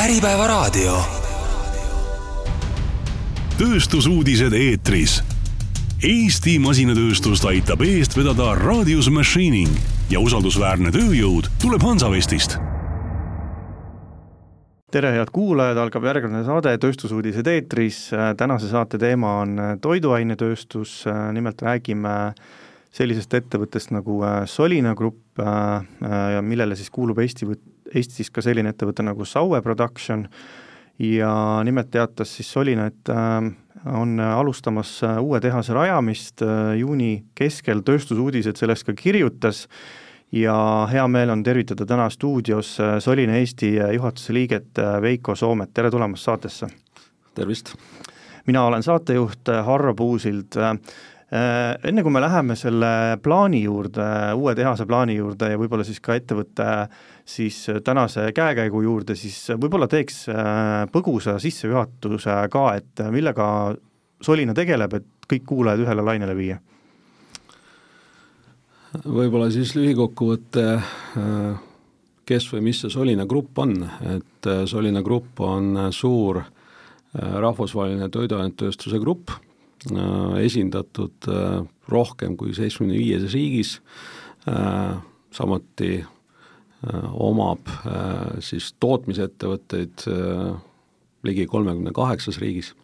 Äripäevaraadio. tööstusuudised eetris. Eesti masinatööstust aitab eest vedada Radius Machining ja usaldusväärne tööjõud tuleb Hansavestist tere, head kuulajad, algab järgmine saade Tööstusuudised eetris, tänase saate teema on toiduainetööstus, nimelt räägime sellisest ettevõttest nagu Solina Grupp, millele siis kuulub Eesti, Eestis ka selline ettevõte nagu Saue Production ja nimelt teatas siis Solina, et on alustamas uue tehase rajamist, juuni keskel Tööstusuudised sellest ka kirjutas ja hea meel on tervitada täna stuudios Solina Eesti juhatuse liiget Veiko Soomet, tere tulemast saatesse! tervist! mina olen saatejuht Harro Puusild. Enne kui me läheme selle plaani juurde, uue tehase plaani juurde ja võib-olla siis ka ettevõtte siis tänase käekäigu juurde, siis võib-olla teeks põgusa sissejuhatuse ka, et millega Solina tegeleb, et kõik kuulajad ühele lainele viia? Võib-olla siis lühikokkuvõte, äh, kes või mis see Solina Grupp on, et äh, Solina Grupp on suur äh, rahvusvaheline toiduainetööstuse grupp, esindatud rohkem kui seitsmekümne viies riigis, samuti omab siis tootmisettevõtteid ligi kolmekümne kaheksas riigis.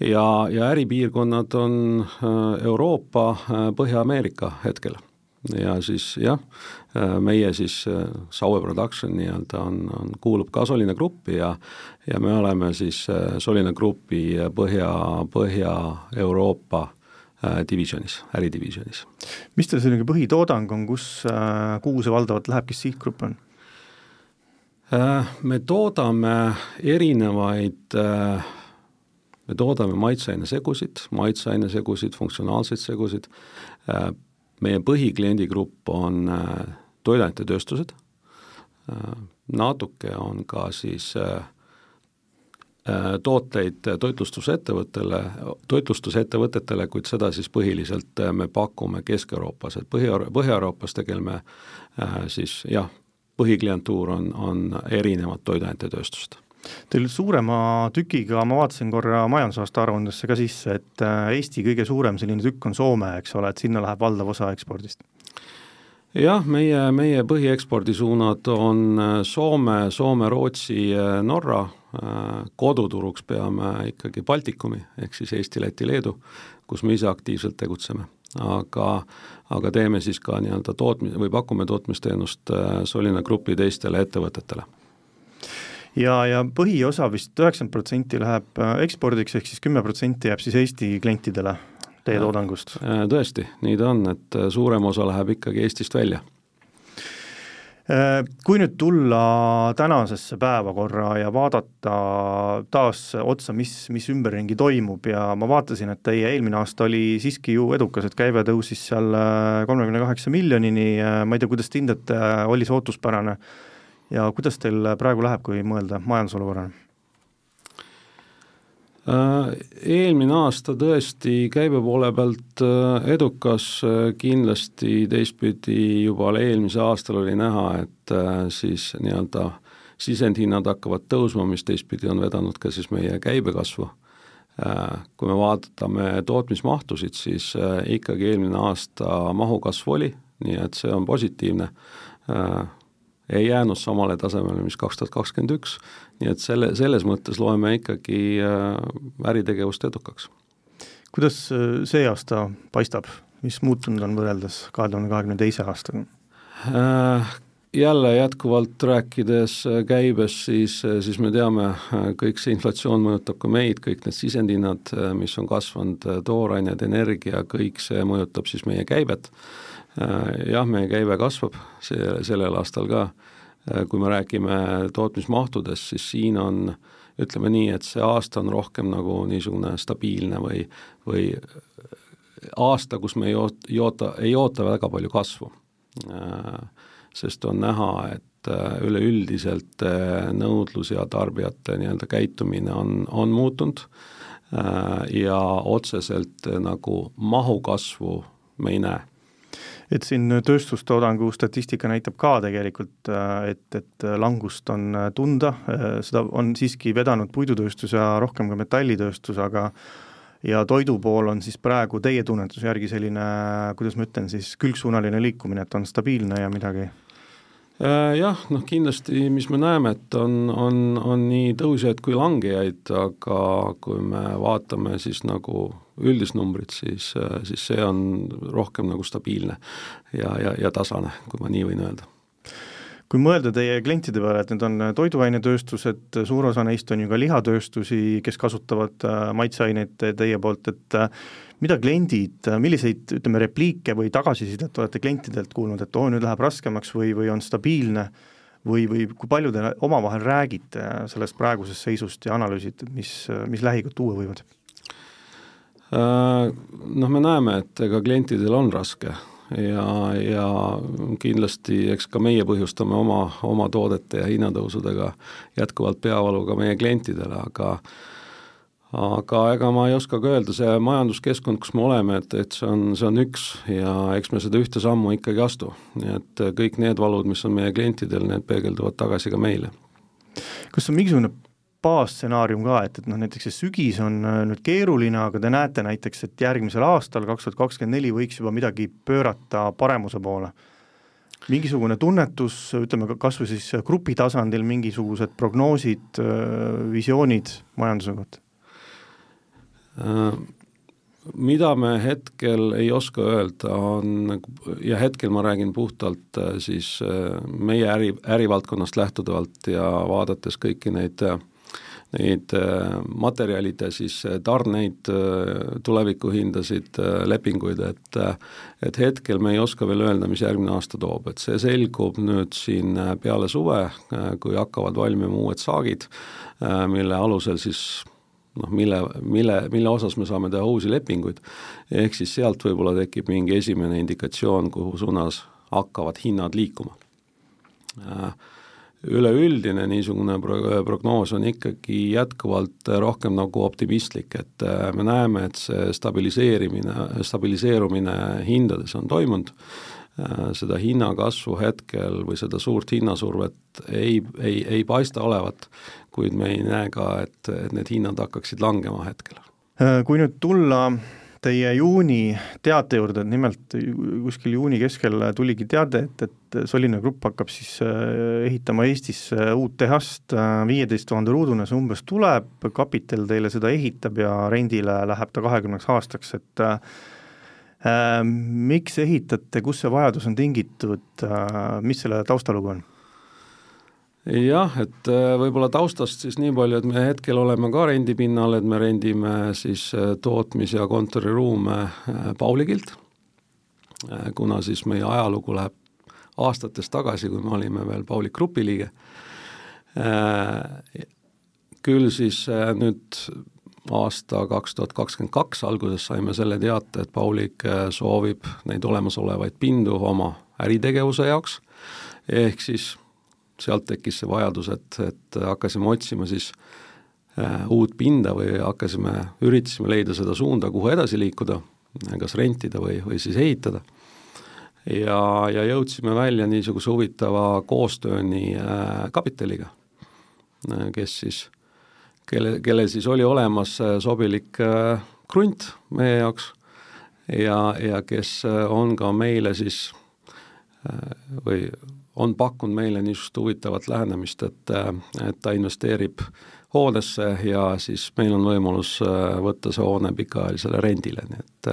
Ja, ja äripiirkonnad on Euroopa, Põhja-Ameerika hetkel ja siis jah, meie siis Saue Production nii-öelda on, on, kuulub ka Solina Gruppi ja ja me oleme siis Solina Grupi Põhja, Põhja-Euroopa divisjonis, äridivisjonis. mis teil selline põhitoodang on, kus, kuhu see valdavalt läheb, kes sihtgrupp on? Me toodame erinevaid me toodame maitseainesegusid, maitseainesegusid, funktsionaalseid segusid, meie põhikliendigrupp on äh, toiduainetööstused, äh, natuke on ka siis äh, tooteid toitlustusettevõttele, toitlustusettevõtetele, kuid seda siis põhiliselt me pakume Kesk-Euroopas, et Põhi, Põhja-Euroopas tegeleme siis jah, põhiklientuur on, on erinevad toiduainetööstused Teil suurema tükiga, ma vaatasin korra majandusaasta aruandesse ka sisse, et äh, Eesti kõige suurem selline tükk on Soome, eks ole, et sinna läheb valdav osa ekspordist jah, meie, meie põhiekspordisuunad on äh, Soome, Soome, Rootsi, äh, Norra, koduturuks peame ikkagi Baltikumi, ehk siis Eesti, Läti, Leedu, kus me ise aktiivselt tegutseme. aga, aga teeme siis ka nii-öelda tootmi- või pakume tootmisteenust Solina Grupi teistele ettevõtetele ja, ja põhiosa vist üheksakümmend protsenti läheb äh, ekspordiks, ehk siis kümme protsenti jääb siis Eesti klientidele teie toodangust? Tõesti, nii ta on, et äh, suurem osa läheb ikkagi Eestist välja äh, kui nüüd tulla tänasesse päevakorra ja vaadata taas otsa, mis, mis ümberringi toimub ja ma vaatasin, et teie eelmine aasta oli siiski ju edukas, et käive tõusis seal kolmekümne kaheksa miljonini, ma ei tea, kuidas te hindate, oli see ootuspärane? Ja kuidas teil praegu läheb, kui mõelda majandusolukorrale? Äh, eelmine aasta tõesti käibe poole pealt äh, edukas, äh, kindlasti teistpidi juba eelmisel aastal oli näha, et siis nii-öelda sisendhinnad hakkavad tõusma, mis teistpidi on vedanud ka siis meie käibekasvu. Kui me vaatame tootmismahtusid, siis ikkagi eelmine aasta mahukasv oli, nii et see on positiivne ei jäänud samale tasemele, mis kaks tuhat kakskümmend üks, nii et selle, selles mõttes loeme ikkagi äh, äritegevust edukaks. kuidas äh, see aasta paistab, mis muutunud on võrreldes kahe tuhande kahekümne teise aastaga? Äh, jälle jätkuvalt rääkides käibest, siis, siis me teame, kõik see inflatsioon mõjutab ka meid, kõik need sisendhinnad, mis on kasvanud, toorained, energia, kõik see mõjutab siis meie käibet Äh, jah, meie käive kasvab see, sellel aastal ka, äh, kui me räägime tootmismahtudest, siis siin on ütleme nii, et see aasta on rohkem nagu niisugune stabiilne või, või aasta, kus me ei oota, ei oota, ei oota väga palju kasvu. Äh, sest on näha, et üleüldiselt nõudlus ja tarbijate nii-öelda käitumine on, on muutunud. Ja otseselt nagu mahu kasvu me ei näe et siin tööstustoodangu statistika näitab ka tegelikult, et, et langust on tunda, seda on siiski vedanud puidutööstus ja rohkem ka metallitööstus, aga ja toidu pool on siis praegu teie tunnetuse järgi selline, kuidas ma ütlen siis, külgsuunaline liikumine, et on stabiilne ja midagi? Äh, jah, noh kindlasti, mis me näeme, et on, on, on nii tõusjaid kui langejaid, aga kui me vaatame siis nagu üldist numbrit, siis, siis see on rohkem nagu stabiilne ja, ja, ja tasane, kui ma nii võin öelda. Kui mõelda teie klientide peale, et need on toiduainetööstused, suur osa neist on ju ka lihatööstusi, kes kasutavad äh, maitseaineid teie poolt, et äh, mida kliendid, milliseid, ütleme, repliike või tagasisidet olete klientidelt kuulnud, et oo, nüüd läheb raskemaks või, või on stabiilne, või, või kui palju te omavahel räägite sellest praegusest seisust ja analüüsite, mis, mis lähikuud tuua võivad? Noh, me näeme, et ega klientidel on raske ja, ja kindlasti eks ka meie põhjustame oma, oma toodete ja hinnatõusudega jätkuvalt peavalu ka meie klientidele, aga aga ega ma ei oska ka öelda, see majanduskeskkond, kus me oleme, et, et see on, see on üks ja eks me seda ühte sammu ikkagi astu. nii et kõik need valud, mis on meie klientidel, need peegelduvad tagasi ka meile. kas on mingisugune baasstsenaarium ka, et, et noh, näiteks see sügis on äh, nüüd keeruline, aga te näete näiteks, et järgmisel aastal, kaks tuhat kakskümmend neli, võiks juba midagi pöörata paremuse poole? mingisugune tunnetus, ütleme kas või siis grupi tasandil mingisugused prognoosid, äh, visioonid majanduse kohta? Äh, mida me hetkel ei oska öelda, on, ja hetkel ma räägin puhtalt siis meie äri, ärivaldkonnast lähtuvalt ja vaadates kõiki neid äh, neid äh, materjalide siis äh, tarneid, äh, tulevikuhindasid, lepinguid, et et hetkel me ei oska veel öelda, mis järgmine aasta toob, et see selgub nüüd siin peale suve, kui hakkavad valmima uued saagid, mille alusel siis noh, mille, mille, mille osas me saame teha uusi lepinguid, ehk siis sealt võib-olla tekib mingi esimene indikatsioon, kuhu suunas hakkavad hinnad liikuma. Üleüldine niisugune pro-, prognoos on ikkagi jätkuvalt rohkem nagu optimistlik, et äh, me näeme, et see stabiliseerimine, stabiliseerumine hindades on toimunud, äh, seda hinnakasvu hetkel või seda suurt hinnasurvet ei, ei, ei paista olevat, kuid me ei näe ka, et, et need hinnad hakkaksid langema hetkel. Äh, kui nüüd tulla teie juuni teate juurde, et nimelt kuskil juuni keskel tuligi teade, et, et Solina Grupp hakkab siis äh, ehitama Eestisse uut tehast, äh, viieteist tuhande ruudune see umbes tuleb, kapital teile seda ehitab ja rendile läheb ta kahekümneks aastaks, et äh, miks ehitate, kust see vajadus on tingitud äh,, mis selle taustalugu on? Jah, et äh, võib-olla taustast siis nii palju, et me hetkel oleme ka rendipinnal, et me rendime siis äh, tootmis- ja kontoriruume äh, Paulikilt, kuna siis meie ajalugu läheb aastates tagasi, kui me olime veel Paulik Grupi liige. Küll siis nüüd aasta kaks tuhat kakskümmend kaks alguses saime selle teate, et Paulik soovib neid olemasolevaid pindu oma äritegevuse jaoks, ehk siis sealt tekkis see vajadus, et, et hakkasime otsima siis äh, uut pinda või hakkasime, üritasime leida seda suunda, kuhu edasi liikuda, kas rentida või, või siis ehitada. ja, ja jõudsime välja niisuguse huvitava koostööni äh, kapitaliga, äh, kes siis, kelle, kellel siis oli olemas äh, sobilik äh, krunt meie jaoks ja, ja kes äh, on ka meile siis või on pakkunud meile niisugust huvitavat lähenemist, et, et ta investeerib hoonesse ja siis meil on võimalus äh, võtta see hoone pikaajalisele rendile, nii et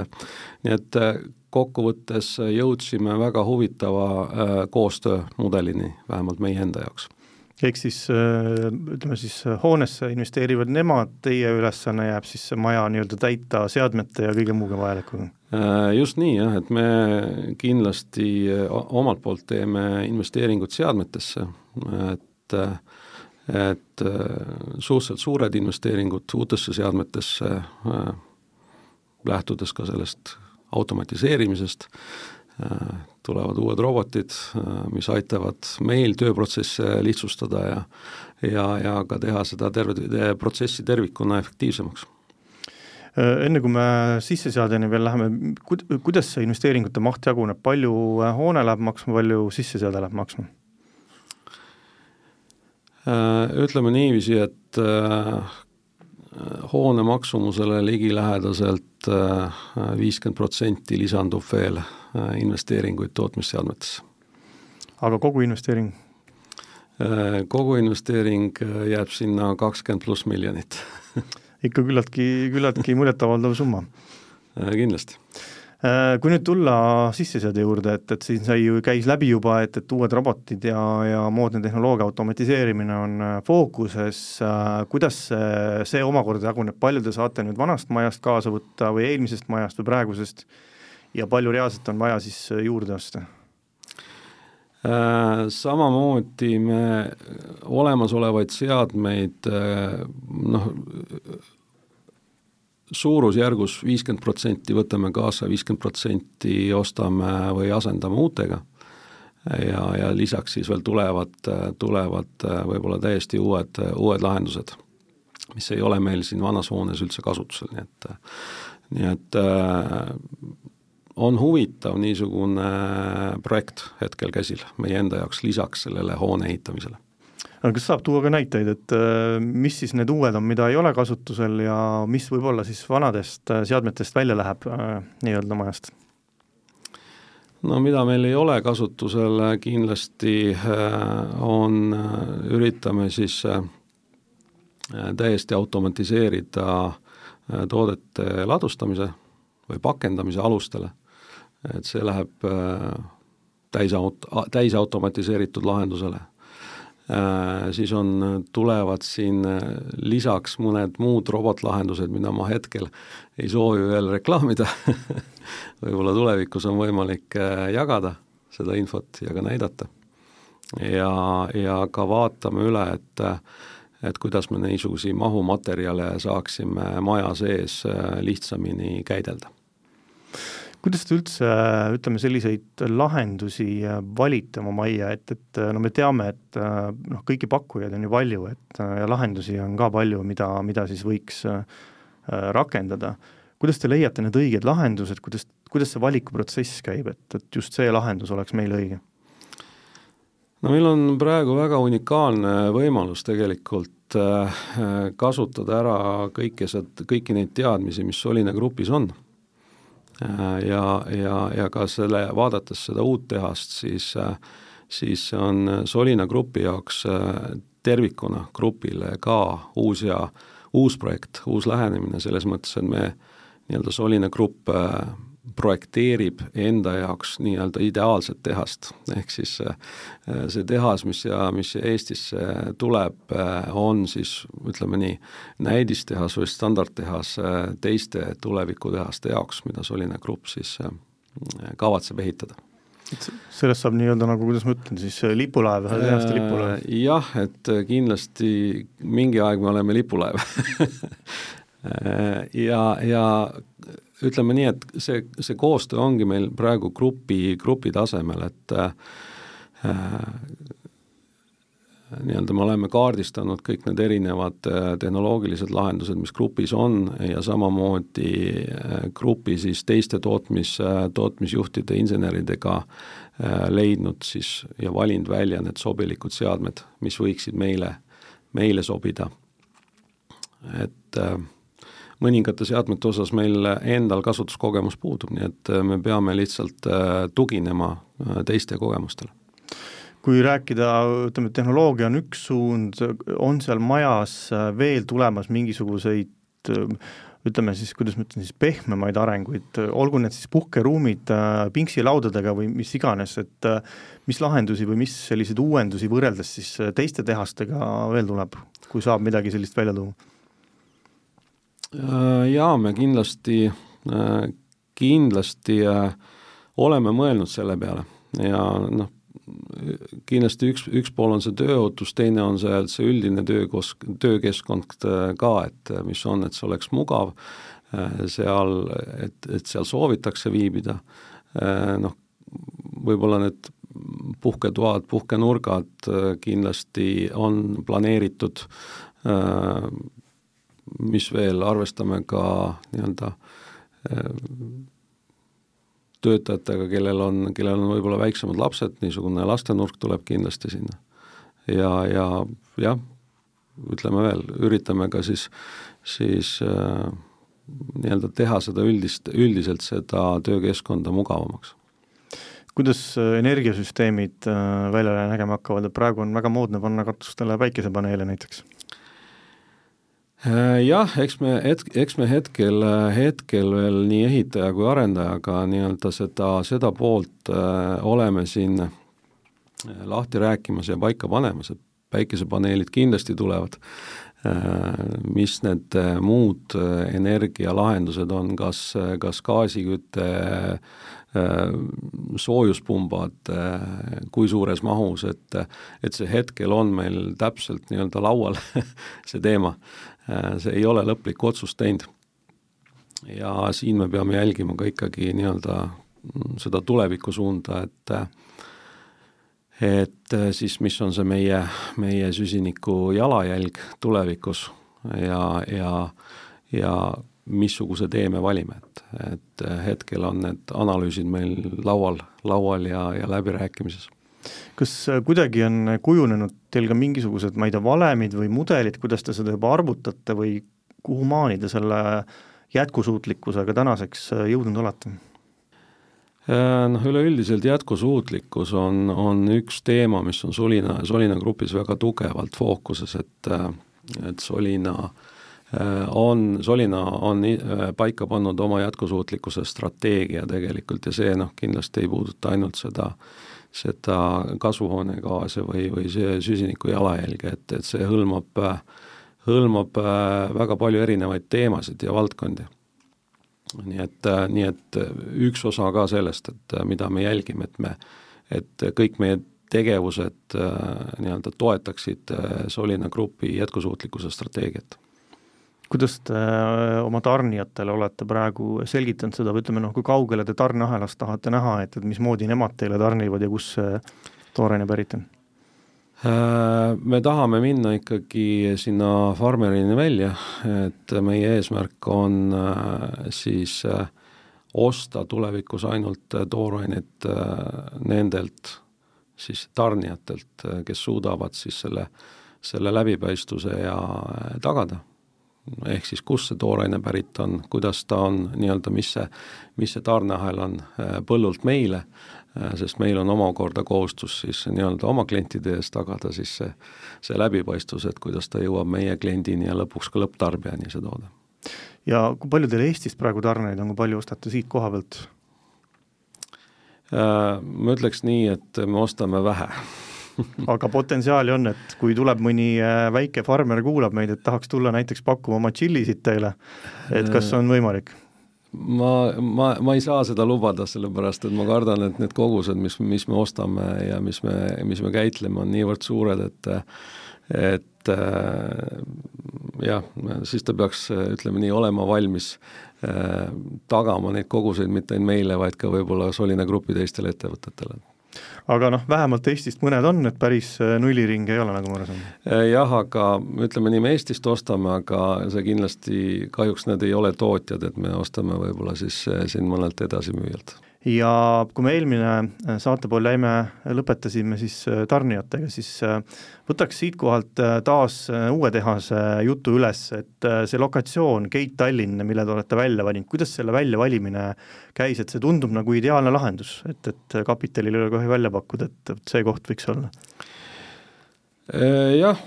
nii et äh, kokkuvõttes jõudsime väga huvitava äh, koostöömudelini, vähemalt meie enda jaoks ehk siis ütleme siis hoonesse investeerivad nemad, teie ülesanne jääb siis see maja nii-öelda täita seadmete ja kõige muuga vajalikuga? Äh, just nii jah, et me kindlasti omalt poolt teeme investeeringud seadmetesse, et et suhteliselt suured investeeringud uutesse seadmetesse, äh, lähtudes ka sellest automatiseerimisest, äh, tulevad uued robotid, mis aitavad meil tööprotsesse lihtsustada ja ja, ja ka teha seda terve protsessi tervikuna efektiivsemaks enne kui me sisseseadeni veel läheme, kuidas see investeeringute maht jaguneb, palju hoone läheb maksma, palju sisseseade läheb maksma? Ütleme niiviisi, et hoone maksumusele ligilähedaselt viiskümmend protsenti lisandub veel investeeringuid tootmisseadmetesse. aga kogu investeering? kogu investeering jääb sinna kakskümmend pluss miljonit ikka küllaltki, küllaltki muljetavaldav summa. kindlasti kui nüüd tulla sisseseade juurde, et, et siin sai ju, käis läbi juba, et, et uued robotid ja, ja moodne tehnoloogia automatiseerimine on fookuses, kuidas see, see omakorda jaguneb, palju te saate nüüd vanast majast kaasa võtta või eelmisest majast või praegusest ja palju reaalselt on vaja siis juurde osta? Äh, samamoodi me olemasolevaid seadmeid äh, noh, suurusjärgus viiskümmend protsenti võtame kaasa, viiskümmend protsenti ostame või asendame uutega ja, ja lisaks siis veel tulevad, tulevad võib-olla täiesti uued, uued lahendused, mis ei ole meil siin vanas hoones üldse kasutusel, nii et nii et on huvitav niisugune projekt hetkel käsil meie enda jaoks, lisaks sellele hoone ehitamisele. aga kas saab tuua ka näiteid, et äh, mis siis need uued on, mida ei ole kasutusel ja mis võib-olla siis vanadest äh, seadmetest välja läheb äh, nii-öelda majast? no mida meil ei ole kasutusel, kindlasti on, üritame siis täiesti automatiseerida toodete ladustamise või pakendamise alustele et see läheb äh, täisaut-, täisautomatiseeritud lahendusele. Äh, siis on, tulevad siin äh, lisaks mõned muud robotlahendused, mida ma hetkel ei soovi veel reklaamida võib-olla tulevikus on võimalik jagada seda infot ja ka näidata. ja, ja ka vaatame üle, et et kuidas me niisuguseid mahumaterjale saaksime maja sees lihtsamini käidelda kuidas te üldse, ütleme, selliseid lahendusi valite oma majja, et, et no me teame, et noh, kõiki pakkujaid on ju palju, et ja lahendusi on ka palju, mida, mida siis võiks rakendada. kuidas te leiate need õiged lahendused, kuidas, kuidas see valikuprotsess käib, et, et just see lahendus oleks meile õige? no meil on praegu väga unikaalne võimalus tegelikult äh, kasutada ära kõike, kõiki neid teadmisi, mis Solina grupis on ja, ja, ja ka selle, vaadates seda uut tehast, siis, äh, siis on Solina grupi jaoks äh, tervikuna grupile ka uus ja uus projekt, uus lähenemine selles mõttes, et me nii-öelda Solina grupp projekteerib enda jaoks nii-öelda ideaalset tehast, ehk siis äh, see tehas, mis ja mis Eestisse tuleb, äh, on siis ütleme nii, näidistehas või standardtehas äh, teiste tulevikutehaste jaoks, mida Solina Grupp siis kavatseb ehitada. Sellest saab nii-öelda nagu, kuidas ma ütlen siis, lipulaev, ühe tehaste lipulaev? jah, et kindlasti mingi aeg me oleme lipulaev. Ja, ja ütleme nii, et see, see koostöö ongi meil praegu grupi, grupi tasemel, et äh, nii-öelda me oleme kaardistanud kõik need erinevad äh, tehnoloogilised lahendused, mis grupis on ja samamoodi äh, grupi siis teiste tootmis äh,, tootmisjuhtide, inseneridega leidnud siis ja valinud välja need sobilikud seadmed, mis võiksid meile, meile sobida. et äh, mõningate seadmete osas meil endal kasutuskogemus puudub, nii et äh, me peame lihtsalt äh, tuginema äh, teiste kogemustele kui rääkida, ütleme, tehnoloogia on üks suund, on seal majas veel tulemas mingisuguseid ütleme siis, kuidas ma ütlen siis, pehmemaid arenguid, olgu need siis puhkeruumid pingsilaudadega või mis iganes, et mis lahendusi või mis selliseid uuendusi võrreldes siis teiste tehastega veel tuleb, kui saab midagi sellist välja tuua? Äh, jaa, me kindlasti, äh, kindlasti äh, oleme mõelnud selle peale. Ja noh, kindlasti üks, üks pool on see tööohutus, teine on see, see üldine töökos-, töökeskkond ka, et mis on, et see oleks mugav seal, et, et seal soovitakse viibida, noh, võib-olla need puhketoad, puhkenurgad kindlasti on planeeritud mis veel, arvestame ka nii-öelda töötajatega, kellel on, kellel on võib-olla väiksemad lapsed, niisugune lastenurk tuleb kindlasti sinna. ja, ja jah, ütleme veel, üritame ka siis, siis äh, nii-öelda teha seda üldist, üldiselt seda töökeskkonda mugavamaks kuidas äh, energiasüsteemid äh, välja nägema hakkavad, et praegu on väga moodne panna katustele päikesepaneele näiteks? Äh, jah, eks me hetk, eks me hetkel, hetkel veel nii ehitaja kui arendajaga nii-öelda seda, seda poolt äh, oleme siin lahti rääkimas ja paika panemas, et päikesepaneelid kindlasti tulevad mis need muud energialahendused on, kas, kas gaasiküte, soojuspumbad, kui suures mahus, et et see hetkel on meil täpselt nii-öelda laual see teema. See ei ole lõplikku otsust teinud. ja siin me peame jälgima ka ikkagi nii-öelda seda tulevikusuunda, et et siis mis on see meie, meie süsiniku jalajälg tulevikus ja, ja, ja missuguse tee me valime, et, et hetkel on need analüüsid meil laual, laual ja, ja läbirääkimises. Kas kuidagi on kujunenud teil ka mingisugused, ma ei tea, valemid või mudelid, kuidas te seda juba arvutate või kuhumaani te selle jätkusuutlikkusega tänaseks jõudnud olete? Äh, noh, üleüldiselt jätkusuutlikkus on, on üks teema, mis on Solina, Solina grupis väga tugevalt fookuses, et et Solina äh, on, Solina on äh, paika pannud oma jätkusuutlikkuse strateegia tegelikult ja see noh, kindlasti ei puuduta ainult seda, seda kasvuhoonegaase või, või see süsiniku jalajälge, et, et see hõlmab, hõlmab väga palju erinevaid teemasid ja valdkondi. Nii et, äh, nii et äh, üks osa ka sellest, et äh, mida me jälgime, et me, et kõik meie tegevused nii-öelda toetaksid Solina Grupi jätkusuutlikkuse strateegiat kuidas te oma tarnijatele olete praegu selgitanud seda või ütleme noh, kui kaugele te tarneahelas tahate näha, et, et mismoodi nemad teile tarnivad ja kus see tooraine pärit on? Äh, me tahame minna ikkagi sinna farmerini välja, et meie eesmärk on äh, siis äh, osta tulevikus ainult toorainet nendelt siis tarnijatelt, kes suudavad siis selle, selle läbipaistvuse ja tagada. Ehk siis kust see tooraine pärit on, kuidas ta on nii-öelda, mis see, mis see tarneahel on põllult meile Äh, sest meil on omakorda kohustus siis nii-öelda oma klientide ees tagada siis see, see läbipaistvus, et kuidas ta jõuab meie kliendini ja lõpuks ka lõpptarbijani, see toode. ja kui palju teil Eestis praegu tarneid on, kui palju ostate siit koha pealt? Äh, ma ütleks nii, et me ostame vähe aga potentsiaali on, et kui tuleb mõni äh, väike farmer, kuulab meid, et tahaks tulla näiteks pakkuma oma tšillisid teile, et kas on võimalik? ma, ma, ma ei saa seda lubada, sellepärast et ma kardan, et need kogused, mis, mis me ostame ja mis me, mis me käitleme, on niivõrd suured, et et äh, jah, siis ta peaks, ütleme nii, olema valmis äh, tagama neid koguseid mitte ainult meile, vaid ka võib-olla Solina Grupi teistele ettevõtetele aga noh, vähemalt Eestist mõned on, et päris äh, nulliring ei ole, nagu ma aru saan. Äh, jah, aga ütleme nii, me Eestist ostame, aga see kindlasti, kahjuks need ei ole tootjad, et me ostame võib-olla siis äh, siin mõnelt edasimüüjalt ja kui me eelmine äh, saate pool jäime, lõpetasime siis äh, tarnijatega, siis äh, võtaks siitkohalt taas uue tehase jutu üles, et see lokatsioon, Gate Tallinn, mille te olete välja valinud, kuidas selle väljavalimine käis, et see tundub nagu ideaalne lahendus, et, et kapitalil ei ole kohe välja pakkuda, et see koht võiks olla? Jah,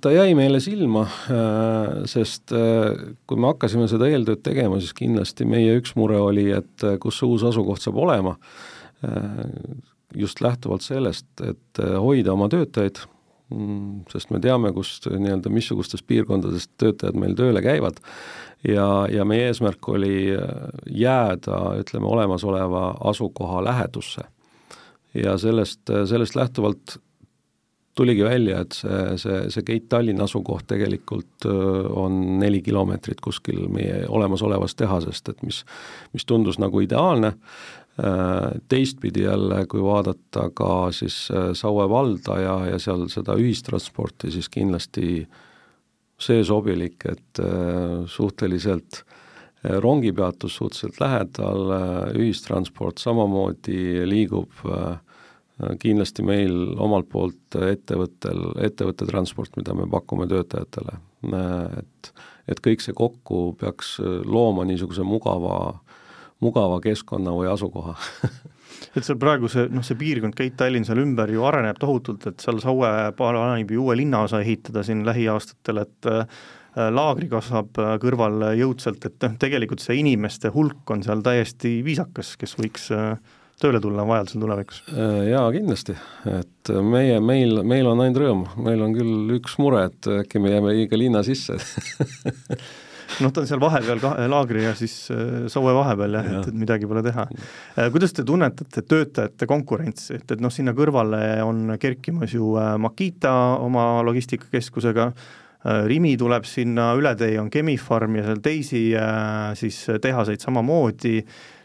ta jäi meile silma, äh, sest äh, kui me hakkasime seda eeltööd tegema, siis kindlasti meie üks mure oli, et äh, kus see uus asukoht saab olema, just lähtuvalt sellest, et hoida oma töötajaid, mm, sest me teame, kust nii-öelda, missugustes piirkondades töötajad meil tööle käivad ja, ja meie eesmärk oli jääda, ütleme, olemasoleva asukoha lähedusse. ja sellest, sellest lähtuvalt tuligi välja, et see, see, see Gate Tallinna asukoht tegelikult on neli kilomeetrit kuskil meie olemasolevast tehasest, et mis, mis tundus nagu ideaalne, teistpidi jälle, kui vaadata ka siis Saue valda ja, ja seal seda ühistransporti, siis kindlasti see sobilik, et suhteliselt rongipeatus suhteliselt lähedal, ühistransport samamoodi liigub kindlasti meil omalt poolt ettevõttel, ettevõtte transport, mida me pakume töötajatele, et et kõik see kokku peaks looma niisuguse mugava, mugava keskkonna või asukoha. Et seal praegu see, noh, see piirkond, Keit-Tallinn seal ümber ju areneb tohutult, et seal Saue plaanib ju uue linnaosa ehitada siin lähiaastatel, et äh, laagri kasvab äh, kõrval jõudsalt, et noh, tegelikult see inimeste hulk on seal täiesti viisakas, kes võiks äh, tööle tulla vajadusel tulevikus? Jaa, kindlasti, et meie, meil, meil on ainult rõõm, meil on küll üks mure, et äkki me jääme liiga linna sisse. Noh, ta on seal vahepeal ka laagri ja siis äh, Saue vahepeal jah ja., et, et midagi pole teha. Äh, kuidas te tunnetate töötajate konkurentsi, et, et noh, sinna kõrvale on kerkimas ju äh, Makita oma logistikakeskusega, Rimi tuleb sinna, üle tee on Chemi-Pharm ja seal teisi siis tehaseid samamoodi,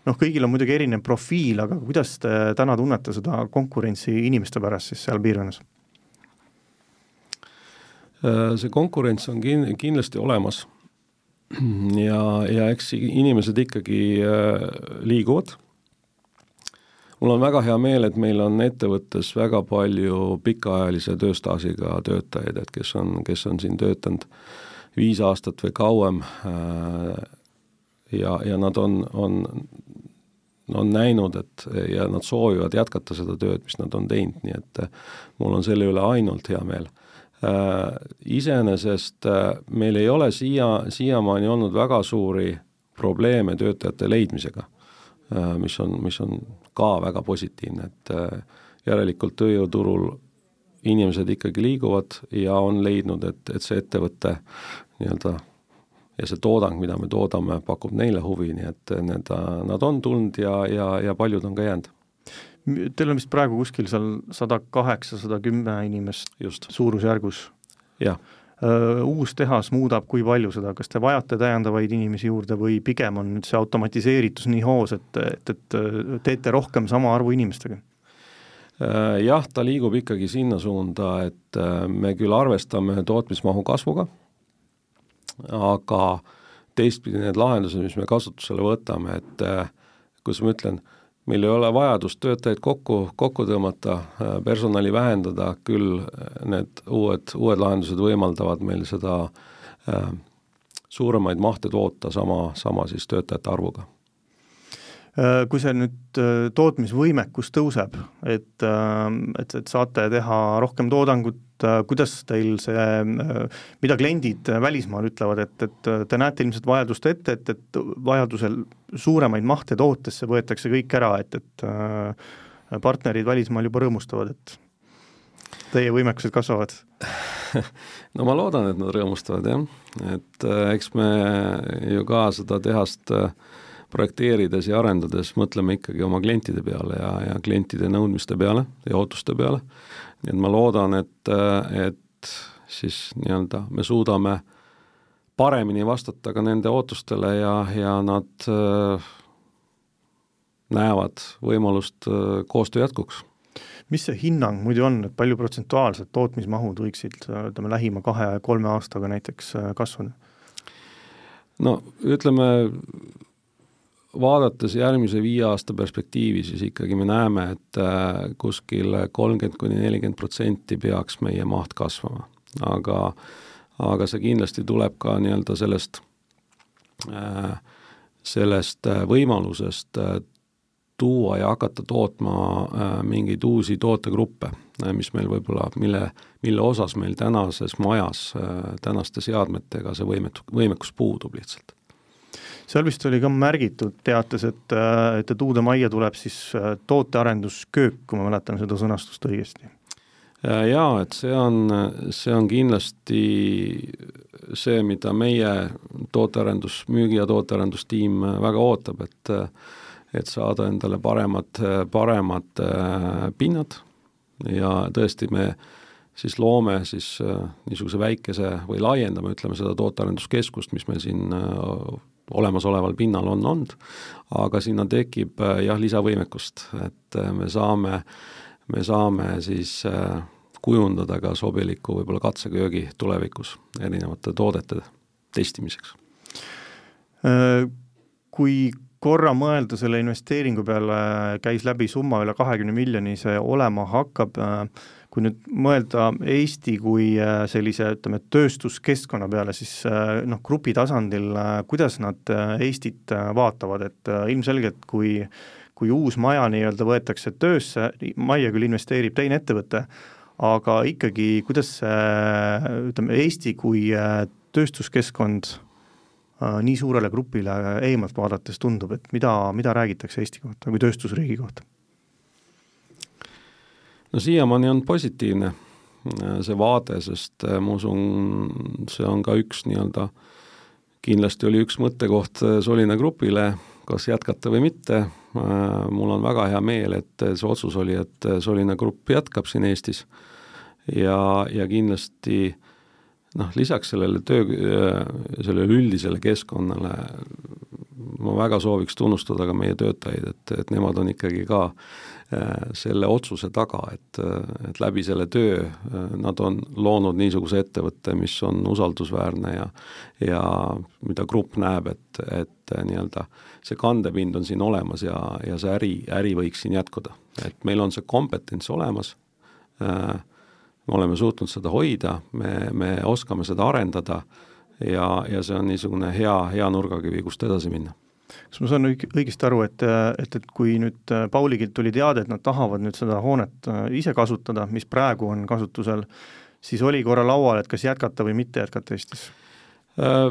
noh, kõigil on muidugi erinev profiil, aga kuidas te täna tunnete seda konkurentsi inimeste pärast siis seal piirkonnas? see konkurents on kin-, kindlasti olemas ja, ja eks inimesed ikkagi äh, liiguvad. mul on väga hea meel, et meil on ettevõttes väga palju pikaajalise tööstaažiga töötajaid, et kes on, kes on siin töötanud viis aastat või kauem äh, ja, ja nad on, on, on näinud, et ja nad soovivad jätkata seda tööd, mis nad on teinud, nii et mul on selle üle ainult hea meel. Äh, iseenesest äh, meil ei ole siia, siiamaani olnud väga suuri probleeme töötajate leidmisega, äh, mis on, mis on ka väga positiivne, et järelikult tööjõuturul inimesed ikkagi liiguvad ja on leidnud, et, et see ettevõte nii-öelda ja see toodang, mida me toodame, pakub neile huvi, nii et need, nad on tulnud ja, ja, ja paljud on ka jäänud Teil on vist praegu kuskil seal sada kaheksa, sada kümme inimest Just. suurusjärgus? jah. Uus tehas muudab kui palju seda, kas te vajate täiendavaid inimesi juurde või pigem on nüüd see automatiseeritus nii hoos, et, et, et teete rohkem sama arvu inimestega? Jah, ta liigub ikkagi sinna suunda, et me küll arvestame tootmismahu kasvuga, aga teistpidi need lahendused, mis me kasutusele võtame, et kuidas ma ütlen, meil ei ole vajadust töötajaid kokku, kokku tõmmata, äh, personali vähendada, küll äh, need uued, uued lahendused võimaldavad meil seda äh, suuremaid mahte toota sama, sama siis töötajate arvuga. Kui see nüüd tootmisvõimekus tõuseb, et, et, et saate teha rohkem toodangut, kuidas teil see, mida kliendid välismaal ütlevad, et, et te näete ilmselt vajadust ette, et, et vajadusel suuremaid mahte tootesse võetakse kõik ära, et, et partnerid välismaal juba rõõmustavad, et teie võimekused kasvavad? no ma loodan, et nad rõõmustavad jah, et eks me ju ka seda tehast äh, projekteerides ja arendades mõtleme ikkagi oma klientide peale ja, ja klientide nõudmiste peale ja ootuste peale. Nii et ma loodan, et, et siis nii-öelda me suudame paremini vastata ka nende ootustele ja, ja nad äh, näevad võimalust äh, koostöö jätkuks mis see hinnang muidu on, et palju protsentuaalselt tootmismahud võiksid ütleme, lähima kahe-kolme aastaga näiteks äh, kasvada? no ütleme, vaadates järgmise viie aasta perspektiivi, siis ikkagi me näeme, et äh, kuskil kolmkümmend kuni nelikümmend protsenti peaks meie maht kasvama. aga, aga see kindlasti tuleb ka nii-öelda sellest, äh, sellest äh, võimalusest tuua ja hakata tootma mingeid uusi tootegruppe, mis meil võib-olla, mille, mille osas meil tänases majas tänaste seadmetega see võimet-, võimekus puudub lihtsalt seal vist oli ka märgitud teates, et, et, et uude majja tuleb siis äh, tootearendusköök, kui ma mäletan seda sõnastust õigesti. Äh, jaa, et see on, see on kindlasti see, mida meie tootearendus, müügi- ja tootearendustiim väga ootab, et et saada endale paremad, paremad äh, pinnad ja tõesti, me siis loome siis niisuguse väikese või laiendame, ütleme seda tootearenduskeskust, mis meil siin olemasoleval pinnal on olnud, aga sinna tekib äh, jah, lisavõimekust, et äh, me saame, me saame siis äh, kujundada ka sobiliku võib-olla katseköögi tulevikus erinevate toodete testimiseks. Kui korra mõelda selle investeeringu peale, käis läbi summa üle kahekümne miljoni, see olema hakkab, kui nüüd mõelda Eesti kui sellise, ütleme, tööstuskeskkonna peale, siis noh, grupi tasandil, kuidas nad Eestit vaatavad, et ilmselgelt kui kui uus maja nii-öelda võetakse töösse, majja küll investeerib teine ettevõte, aga ikkagi, kuidas see, ütleme, Eesti kui tööstuskeskkond Äh, nii suurele grupile eemalt vaadates tundub, et mida, mida räägitakse Eesti kohta kui tööstusriigi kohta? No siiamaani on positiivne äh, see vaade, sest äh, ma usun, see on ka üks nii-öelda, kindlasti oli üks mõttekoht Solina Grupile, kas jätkata või mitte, mul on väga hea meel, et see otsus oli, et Solina Grupp jätkab siin Eestis. Ja, ja kindlasti äh, noh, lisaks sellele töö, sellele üldisele keskkonnale ma väga sooviks tunnustada ka meie töötajaid, et, et nemad on ikkagi ka äh, selle otsuse taga, et, et läbi selle töö äh, nad on loonud niisuguse ettevõtte, mis on usaldusväärne ja ja mida grupp näeb, et, et nii-öelda see kandepind on siin olemas ja, ja see äri, äri võiks siin jätkuda. et meil on see kompetents olemas äh,, me oleme suutnud seda hoida, me, me oskame seda arendada ja, ja see on niisugune hea, hea nurgakivi, kust edasi minna kas ma saan õigesti aru, et, et, et kui nüüd Pauligilt tuli teade, et nad tahavad nüüd seda hoonet äh, ise kasutada, mis praegu on kasutusel, siis oli korra laual, et kas jätkata või mitte jätkata Eestis? Äh,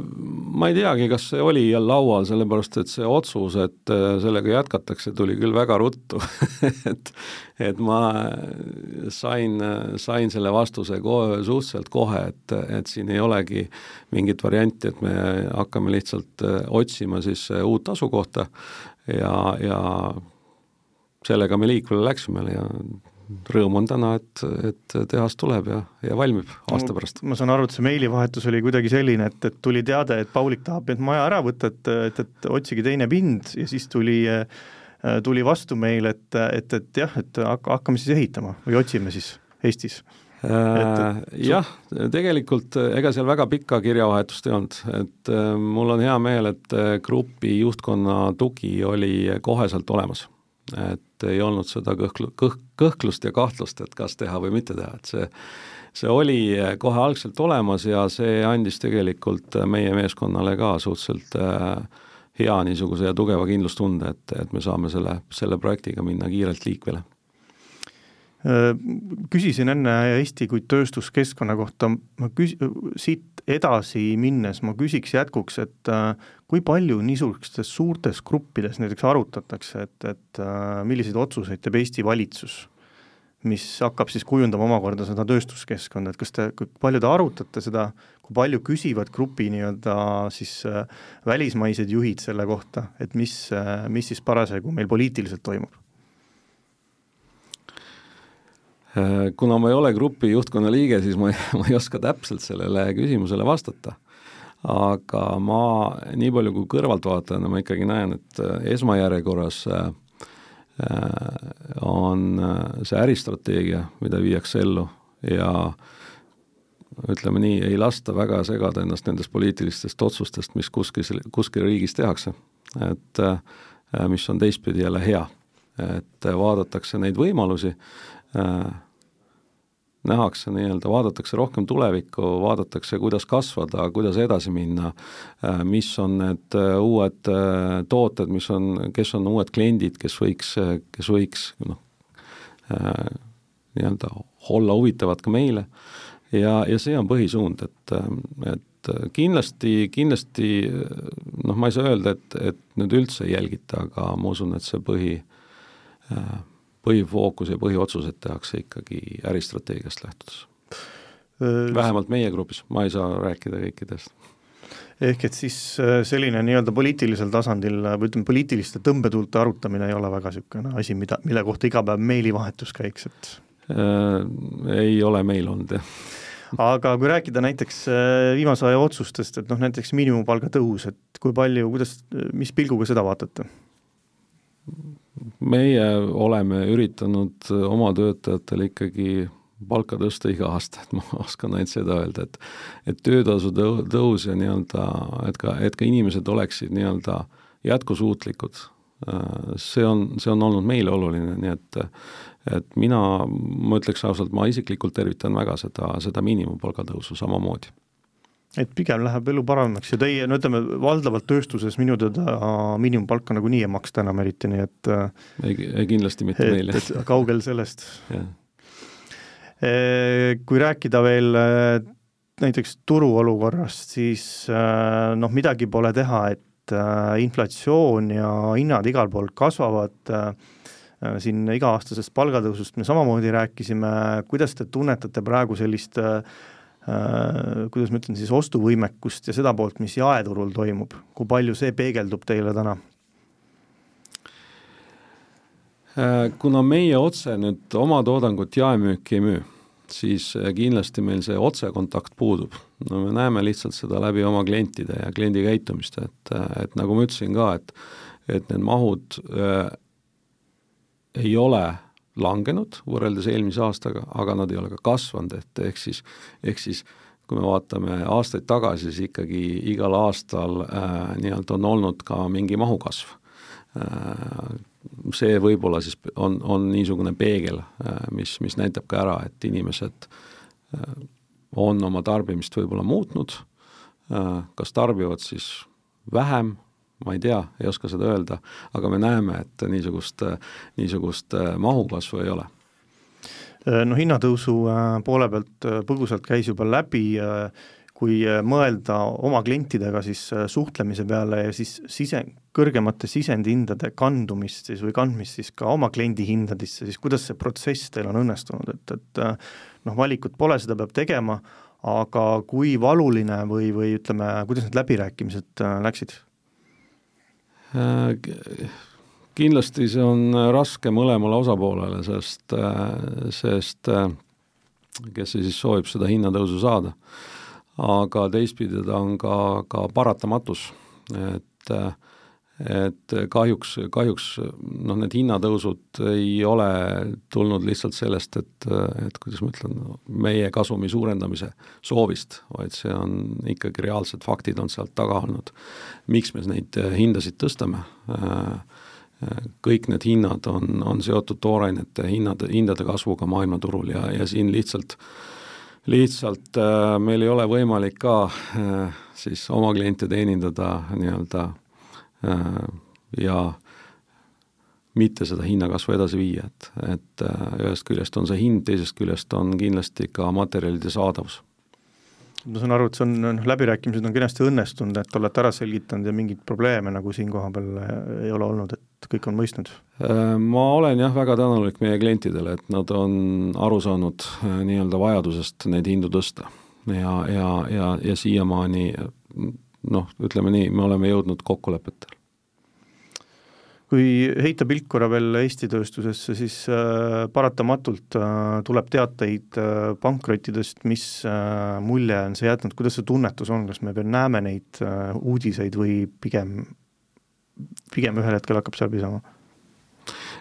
ma ei teagi, kas see oli laual, sellepärast et see otsus, et äh, sellega jätkatakse, tuli küll väga ruttu et, et ma sain, sain selle vastuse kohe, suhteliselt kohe, et, et siin ei olegi mingit varianti, et me hakkame lihtsalt äh, otsima siis uut asukohta ja, ja sellega me liikvele läksime ja rõõm on täna, et, et tehas tuleb ja, ja valmib aasta pärast. ma saan aru, et see meilivahetus oli kuidagi selline, et, et tuli teade, et Paulik tahab nüüd maja ära võtta, et, et, et otsige teine pind ja siis tuli tuli vastu meil, et, et, et jah, et hakkame siis ehitama või otsime siis Eestis äh, jah, tegelikult ega seal väga pikka kirjavahetust ei olnud, et äh, mul on hea meel, et äh, grupi juhtkonna tugi oli koheselt olemas et ei olnud seda kõhklu-, kõh-, kõhklust ja kahtlust, et kas teha või mitte teha, et see see oli kohe algselt olemas ja see andis tegelikult meie meeskonnale ka suhteliselt äh, hea niisuguse ja tugeva kindlustunde, et, et me saame selle, selle projektiga minna kiirelt liikvele küsisin enne Eesti kui tööstuskeskkonna kohta, ma küs-, siit edasi minnes ma küsiks jätkuks, et äh, kui palju niisugustes suurtes gruppides näiteks arutatakse, et, et äh, milliseid otsuseid teeb Eesti valitsus, mis hakkab siis kujundama omakorda seda tööstuskeskkonda, et kas te, kui palju te arutate seda, kui palju küsivad grupi nii-öelda siis äh, välismaised juhid selle kohta, et mis, mis siis parasjagu meil poliitiliselt toimub? Äh, kuna ma ei ole grupi juhtkonna liige, siis ma ei, ma ei oska täpselt sellele küsimusele vastata. aga ma nii palju kui kõrvaltvaatajana ma ikkagi näen, et äh, esmajärjekorras äh, on see äristrateegia, mida viiakse ellu ja ütleme nii, ei lasta väga segada ennast nendest poliitilistest otsustest, mis kuskil, kuskil riigis tehakse. et mis on teistpidi jälle hea, et vaadatakse neid võimalusi Äh, nähakse nii-öelda, vaadatakse rohkem tulevikku, vaadatakse, kuidas kasvada, kuidas edasi minna, äh, mis on need äh, uued tooted, mis on, kes on uued kliendid, kes võiks, kes võiks noh, nii-öelda olla huvitavad ka meile. Ja, ja see on põhisuund, et, et kindlasti, kindlasti noh, ma ei saa öelda, et, et nüüd üldse ei jälgita, aga ma usun, et see põhi äh, põhifookus ja põhiotsused tehakse ikkagi äristrateegiast lähtudes. vähemalt meie grupis, ma ei saa rääkida kõikidest. ehk et siis selline nii-öelda poliitilisel tasandil või ütleme, poliitiliste tõmbetuulte arutamine ei ole väga niisugune asi, mida, mille kohta iga päev meilivahetus käiks, et äh, ei ole meil olnud, jah aga kui rääkida näiteks viimase aja otsustest, et noh, näiteks miinimumpalga tõus, et kui palju, kuidas, mis pilguga seda vaatate? Meie oleme üritanud oma töötajatele ikkagi palka tõsta iga aasta, et ma oskan ainult seda öelda, et et töötasu tõu-, tõus ja nii-öelda, et ka, et ka inimesed oleksid nii-öelda jätkusuutlikud, see on, see on olnud meile oluline, nii et et mina, ma ütleks ausalt, ma isiklikult tervitan väga seda, seda miinimumpalga tõusu samamoodi et pigem läheb elu paremaks. Ja teie, no ütleme, valdavalt tööstuses minu teada miinimumpalka nagunii ei maksta enam eriti, nii et ei, ei kindlasti mitte et, meil, jah. kaugel sellest. Kui rääkida veel näiteks turuolukorrast, siis noh, midagi pole teha, et inflatsioon ja hinnad igal pool kasvavad, siin iga-aastasest palgatõusust me samamoodi rääkisime, kuidas te tunnetate praegu sellist kuidas ma ütlen siis, ostuvõimekust ja seda poolt, mis jaeturul toimub, kui palju see peegeldub teile täna? Äh, kuna meie otse nüüd oma toodangut jaemüüki ei müü, siis äh, kindlasti meil see otsekontakt puudub. no me näeme lihtsalt seda läbi oma klientide ja kliendi käitumist, et, äh, et nagu ma ütlesin ka, et et need mahud äh, ei ole langenud võrreldes eelmise aastaga, aga nad ei ole ka kasvanud, et ehk siis, ehk siis kui me vaatame aastaid tagasi, siis ikkagi igal aastal äh, nii-öelda on olnud ka mingi mahukasv. Äh, see võib-olla siis on, on niisugune peegel, äh, mis, mis näitab ka ära, et inimesed äh, on oma tarbimist võib-olla muutnud, äh, kas tarbivad siis vähem, ma ei tea, ei oska seda öelda, aga me näeme, et niisugust, niisugust mahukasvu ei ole no hinnatõusu poole pealt põgusalt käis juba läbi, kui mõelda oma klientidega siis suhtlemise peale ja siis sise, kõrgemate sisendhindade kandumist siis või kandmist siis ka oma kliendi hindadesse, siis kuidas see protsess teil on õnnestunud, et, et noh, valikut pole, seda peab tegema, aga kui valuline või, või ütleme, kuidas need läbirääkimised äh, läksid? Äh, kindlasti see on raske mõlemale osapoolele, sest, äh, sest kes siis soovib seda hinnatõusu saada. aga teistpidi ta on ka, ka paratamatus, et äh, et kahjuks, kahjuks noh, need hinnatõusud ei ole tulnud lihtsalt sellest, et, et kuidas ma ütlen, meie kasumi suurendamise soovist, vaid see on ikkagi reaalsed faktid on sealt taga olnud. miks me neid hindasid tõstame? kõik need hinnad on, on seotud toorainete hinnade, hindade kasvuga maailmaturul ja, ja siin lihtsalt lihtsalt äh, meil ei ole võimalik ka äh, siis oma kliente teenindada nii-öelda ja mitte seda hinnakasvu edasi viia, et, et äh, ühest küljest on see hind, teisest küljest on kindlasti ka materjalide saadavus. ma saan aru, et see on, noh, läbirääkimised on kenasti õnnestunud, et olete ära selgitanud ja mingeid probleeme nagu siin kohapeal äh, ei ole olnud, et kõik on mõistnud? Ma olen jah, väga tänulik meie klientidele, et nad on aru saanud nii-öelda vajadusest neid hindu tõsta ja, ja, ja, ja siiamaani noh, ütleme nii, me oleme jõudnud kokkulepetele. kui heita pilk korra veel Eesti tööstusesse, siis äh, paratamatult äh, tuleb teateid äh, pankrottidest, mis äh, mulje on see jätnud, kuidas see tunnetus on, kas me veel näeme neid äh, uudiseid või pigem, pigem ühel hetkel hakkab see läbi saama?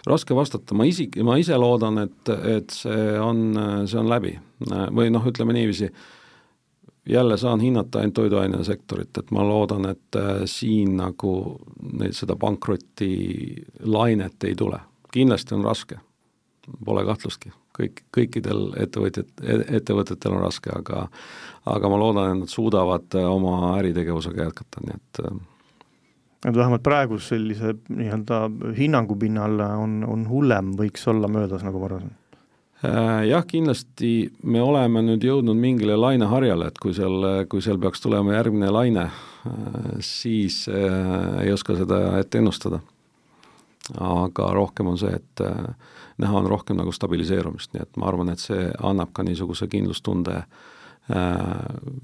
raske vastata, ma isik-, ma ise loodan, et, et see on, see on läbi. Või noh, ütleme niiviisi. äh,, jälle saan hinnata ainult toiduainesektorit, et ma loodan, et äh, siin nagu neid, seda pankroti lainet ei tule. kindlasti on raske, pole kahtlustki, kõik, kõikidel ettevõtjad, ettevõtetel on raske, aga aga ma loodan, et nad suudavad äh, oma äritegevusega jätkata, nii et äh, et vähemalt praegu sellise nii-öelda hinnangu pinnal on, on hullem, võiks olla möödas nagu varasem. Äh, jah, kindlasti me oleme nüüd jõudnud mingile laineharjale, et kui seal, kui seal peaks tulema järgmine laine, äh, siis äh, ei oska seda ette ennustada. aga rohkem on see, et näha on rohkem nagu stabiliseerumist, nii et ma arvan, et see annab ka niisuguse kindlustunde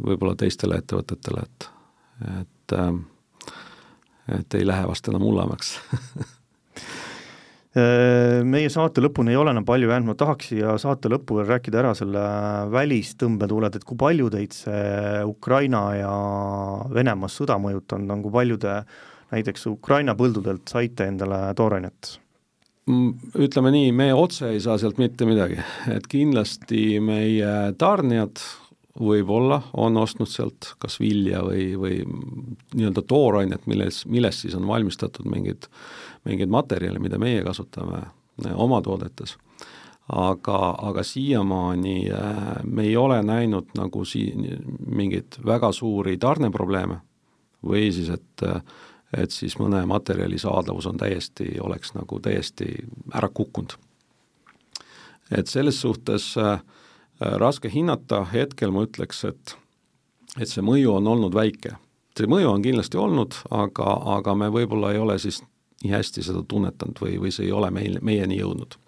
võib-olla teistele ettevõtetele, et, et et ei lähe vast enam hullemaks Äh, meie saate lõpuni ei ole enam palju jäänud, ma tahaks siia saate lõppu veel rääkida ära selle välistõmbetuuled, et kui palju teid see Ukraina ja Venemaa sõda mõjutanud on, kui palju te näiteks Ukraina põldudelt saite endale toorainet? ütleme nii, me otse ei saa sealt mitte midagi, et kindlasti meie tarnijad võib-olla on ostnud sealt kas vilja või, või nii-öelda toorainet, milles, millest siis on valmistatud mingeid, mingeid materjale, mida meie kasutame oma toodetes aga, aga siiamaani äh, me ei ole näinud nagu siin mingeid väga suuri tarneprobleeme või siis, et et siis mõne materjali saadavus on täiesti, oleks nagu täiesti ära kukkunud. et selles suhtes äh, raske hinnata, hetkel ma ütleks, et et see mõju on olnud väike. see mõju on kindlasti olnud, aga, aga me võib-olla ei ole siis nii hästi seda tunnetanud või, või see ei ole meil, meieni jõudnud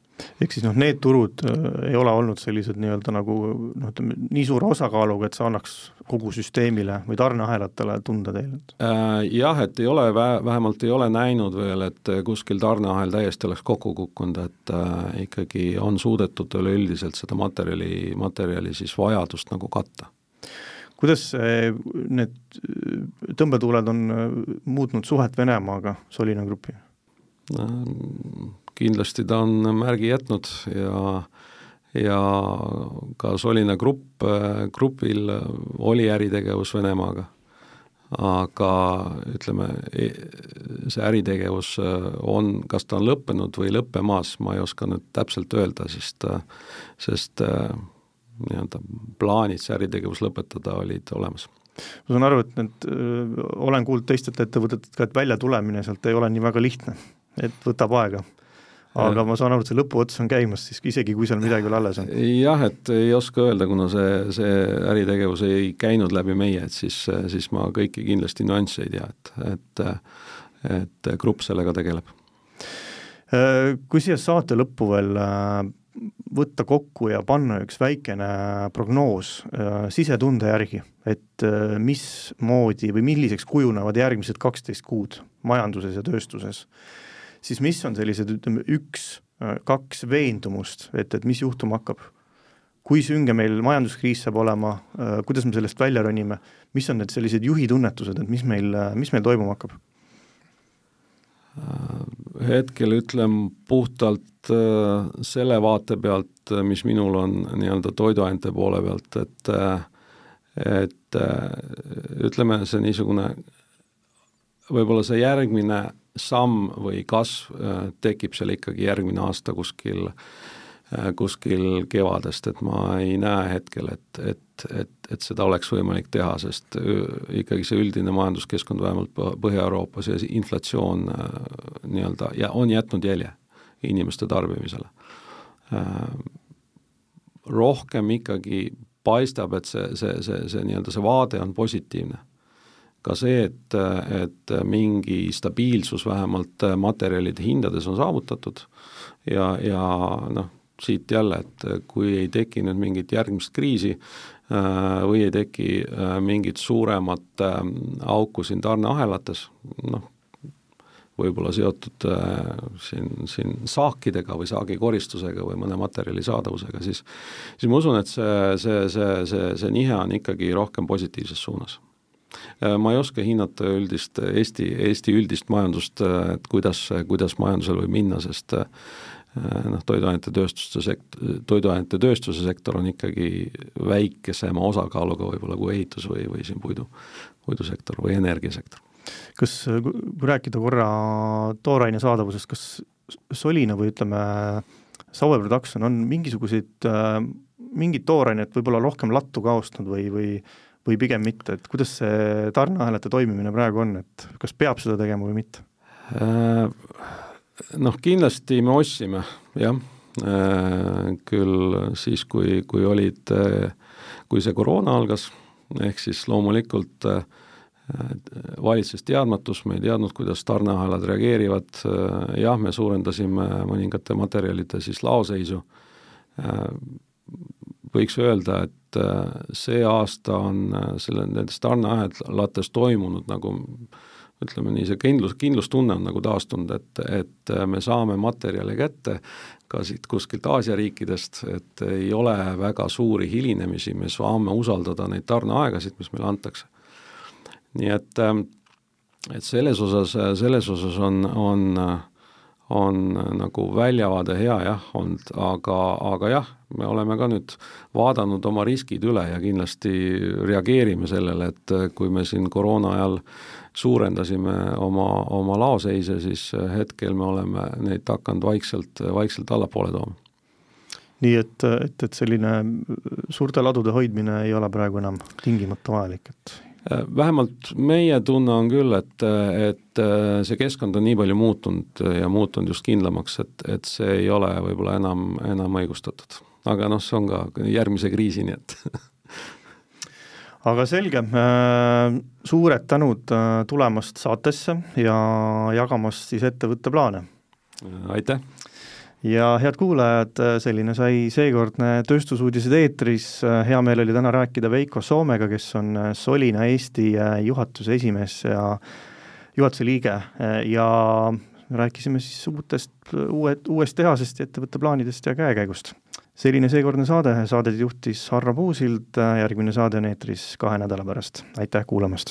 ehk siis noh, need turud äh, ei ole olnud sellised nii-öelda nagu noh, ütleme nii suure osakaaluga, et see annaks kogu süsteemile või tarneahelatele tunda teile äh,? Jah, et ei ole, vähemalt ei ole näinud veel, et kuskil tarneahel täiesti oleks kokku kukkunud, et äh, ikkagi on suudetud üleüldiselt seda materjali, materjali siis vajadust nagu katta kuidas need tõmbetuuled on muutnud suhet Venemaaga Solina Grupi? kindlasti ta on märgi jätnud ja ja ka Solina grupp, grupil oli äritegevus Venemaaga. aga ütleme, e-, see äritegevus on, kas ta on lõppenud või lõppemas, ma ei oska nüüd täpselt öelda, sest, sest nii-öelda plaanid see äritegevus lõpetada olid olemas ma saan aru, et need, olen kuulnud teistelt ettevõtetelt ka, et väljatulemine sealt ei ole nii väga lihtne, et võtab aega aga ma saan aru, et see lõpuots on käimas siis, isegi kui seal midagi veel alles on. jah, et ei oska öelda, kuna see, see äritegevus ei käinud läbi meie, et siis, siis ma kõiki kindlasti nüansse ei tea, et, et et grupp sellega tegeleb. Kui siia saate lõppu veel äh, võtta kokku ja panna üks väikene prognoos äh, sisetunde järgi, et äh, mismoodi või milliseks kujunevad järgmised kaksteist kuud majanduses ja tööstuses siis mis on sellised, ütleme, üks, kaks veendumust, et, et mis juhtuma hakkab? kui sünge meil majanduskriis saab olema, kuidas me sellest välja ronime, mis on need sellised juhitunnetused, et mis meil, mis meil toimuma hakkab? Hetkel ütlen puhtalt äh, selle vaate pealt, mis minul on nii-öelda toiduainete poole pealt, et äh, et äh, ütleme, see niisugune võib-olla see järgmine samm või kasv äh, tekib seal ikkagi järgmine aasta kuskil, äh, kuskil kevadest, et ma ei näe hetkel, et, et, et, et seda oleks võimalik teha, sest äh, ikkagi see üldine majanduskeskkond vähemalt Põhja-Euroopas ja inflatsioon nii-öelda ja on jätnud jälje inimeste tarbimisele. rohkem ikkagi paistab, et see, see, see, see nii-öelda see vaade on positiivne ka see, et, et mingi stabiilsus vähemalt materjalide hindades on saavutatud ja, ja noh, siit jälle, et kui ei teki nüüd mingit järgmist kriisi äh, või ei teki äh, mingit suuremat äh, auku siin tarneahelates, noh, võib-olla seotud siin, siin saakidega või saagikoristusega või mõne materjali saadavusega, siis siis ma usun, et see, see, see, see, see nihe on ikkagi rohkem positiivses suunas. Äh, ma ei oska hinnata üldist Eesti, Eesti üldist majandust, äh, et kuidas, kuidas majandusel võib minna, sest äh, noh, toiduainete tööstuse sekt-, toiduainete tööstuse sektor on ikkagi väikesema osakaaluga võib-olla kui ehitus või, või siin puidu, puidusektor või energiasektor. kas, kui rääkida korra tooraine saadavusest, kas Solina või ütleme, Saue Production on mingisuguseid, mingit toorainet võib-olla rohkem lattu ka ostnud või, või või pigem mitte, et kuidas see tarneahelate toimimine praegu on, et kas peab seda tegema või mitte? Äh, noh, kindlasti me ostsime, jah, äh, küll siis, kui, kui olid, äh, kui see koroona algas, ehk siis loomulikult valitses teadmatus, me ei teadnud, kuidas tarneahelad reageerivad, jah, me suurendasime mõningate materjalide siis laoseisu, võiks öelda, et äh, see aasta on äh, selle, nendes tarneahelates toimunud nagu ütleme nii, see kindlus, kindlustunne on nagu taastunud, et, et me saame materjale kätte ka siit kuskilt Aasia riikidest, et ei ole väga suuri hilinemisi, me saame usaldada neid tarneaegasid, mis meile antakse. nii et, et selles osas, selles osas on, on, on nagu väljavaade hea jah olnud, aga, aga jah, me oleme ka nüüd vaadanud oma riskid üle ja kindlasti reageerime sellele, et kui me siin koroona ajal suurendasime oma, oma laoseise, siis hetkel me oleme neid hakanud vaikselt, vaikselt allapoole tooma. nii et, et, et selline suurte ladude hoidmine ei ole praegu enam tingimata vajalik, et vähemalt meie tunne on küll, et, et see keskkond on nii palju muutunud ja muutunud just kindlamaks, et, et see ei ole võib-olla enam, enam õigustatud. aga noh, see on ka järgmise kriisini, et aga selge, suured tänud tulemast saatesse ja jagamast siis ettevõtte plaane! aitäh! ja head kuulajad, selline sai seekordne Tööstusuudised eetris, hea meel oli täna rääkida Veiko Soomega, kes on Solina Eesti juhatuse esimees ja juhatuse liige ja rääkisime siis uutest, uue, uuest tehasest ja ettevõtte plaanidest ja käekäigust. Selline seekordne saade, saadet juhtis Harro Puusild, järgmine saade on eetris kahe nädala pärast, aitäh kuulamast!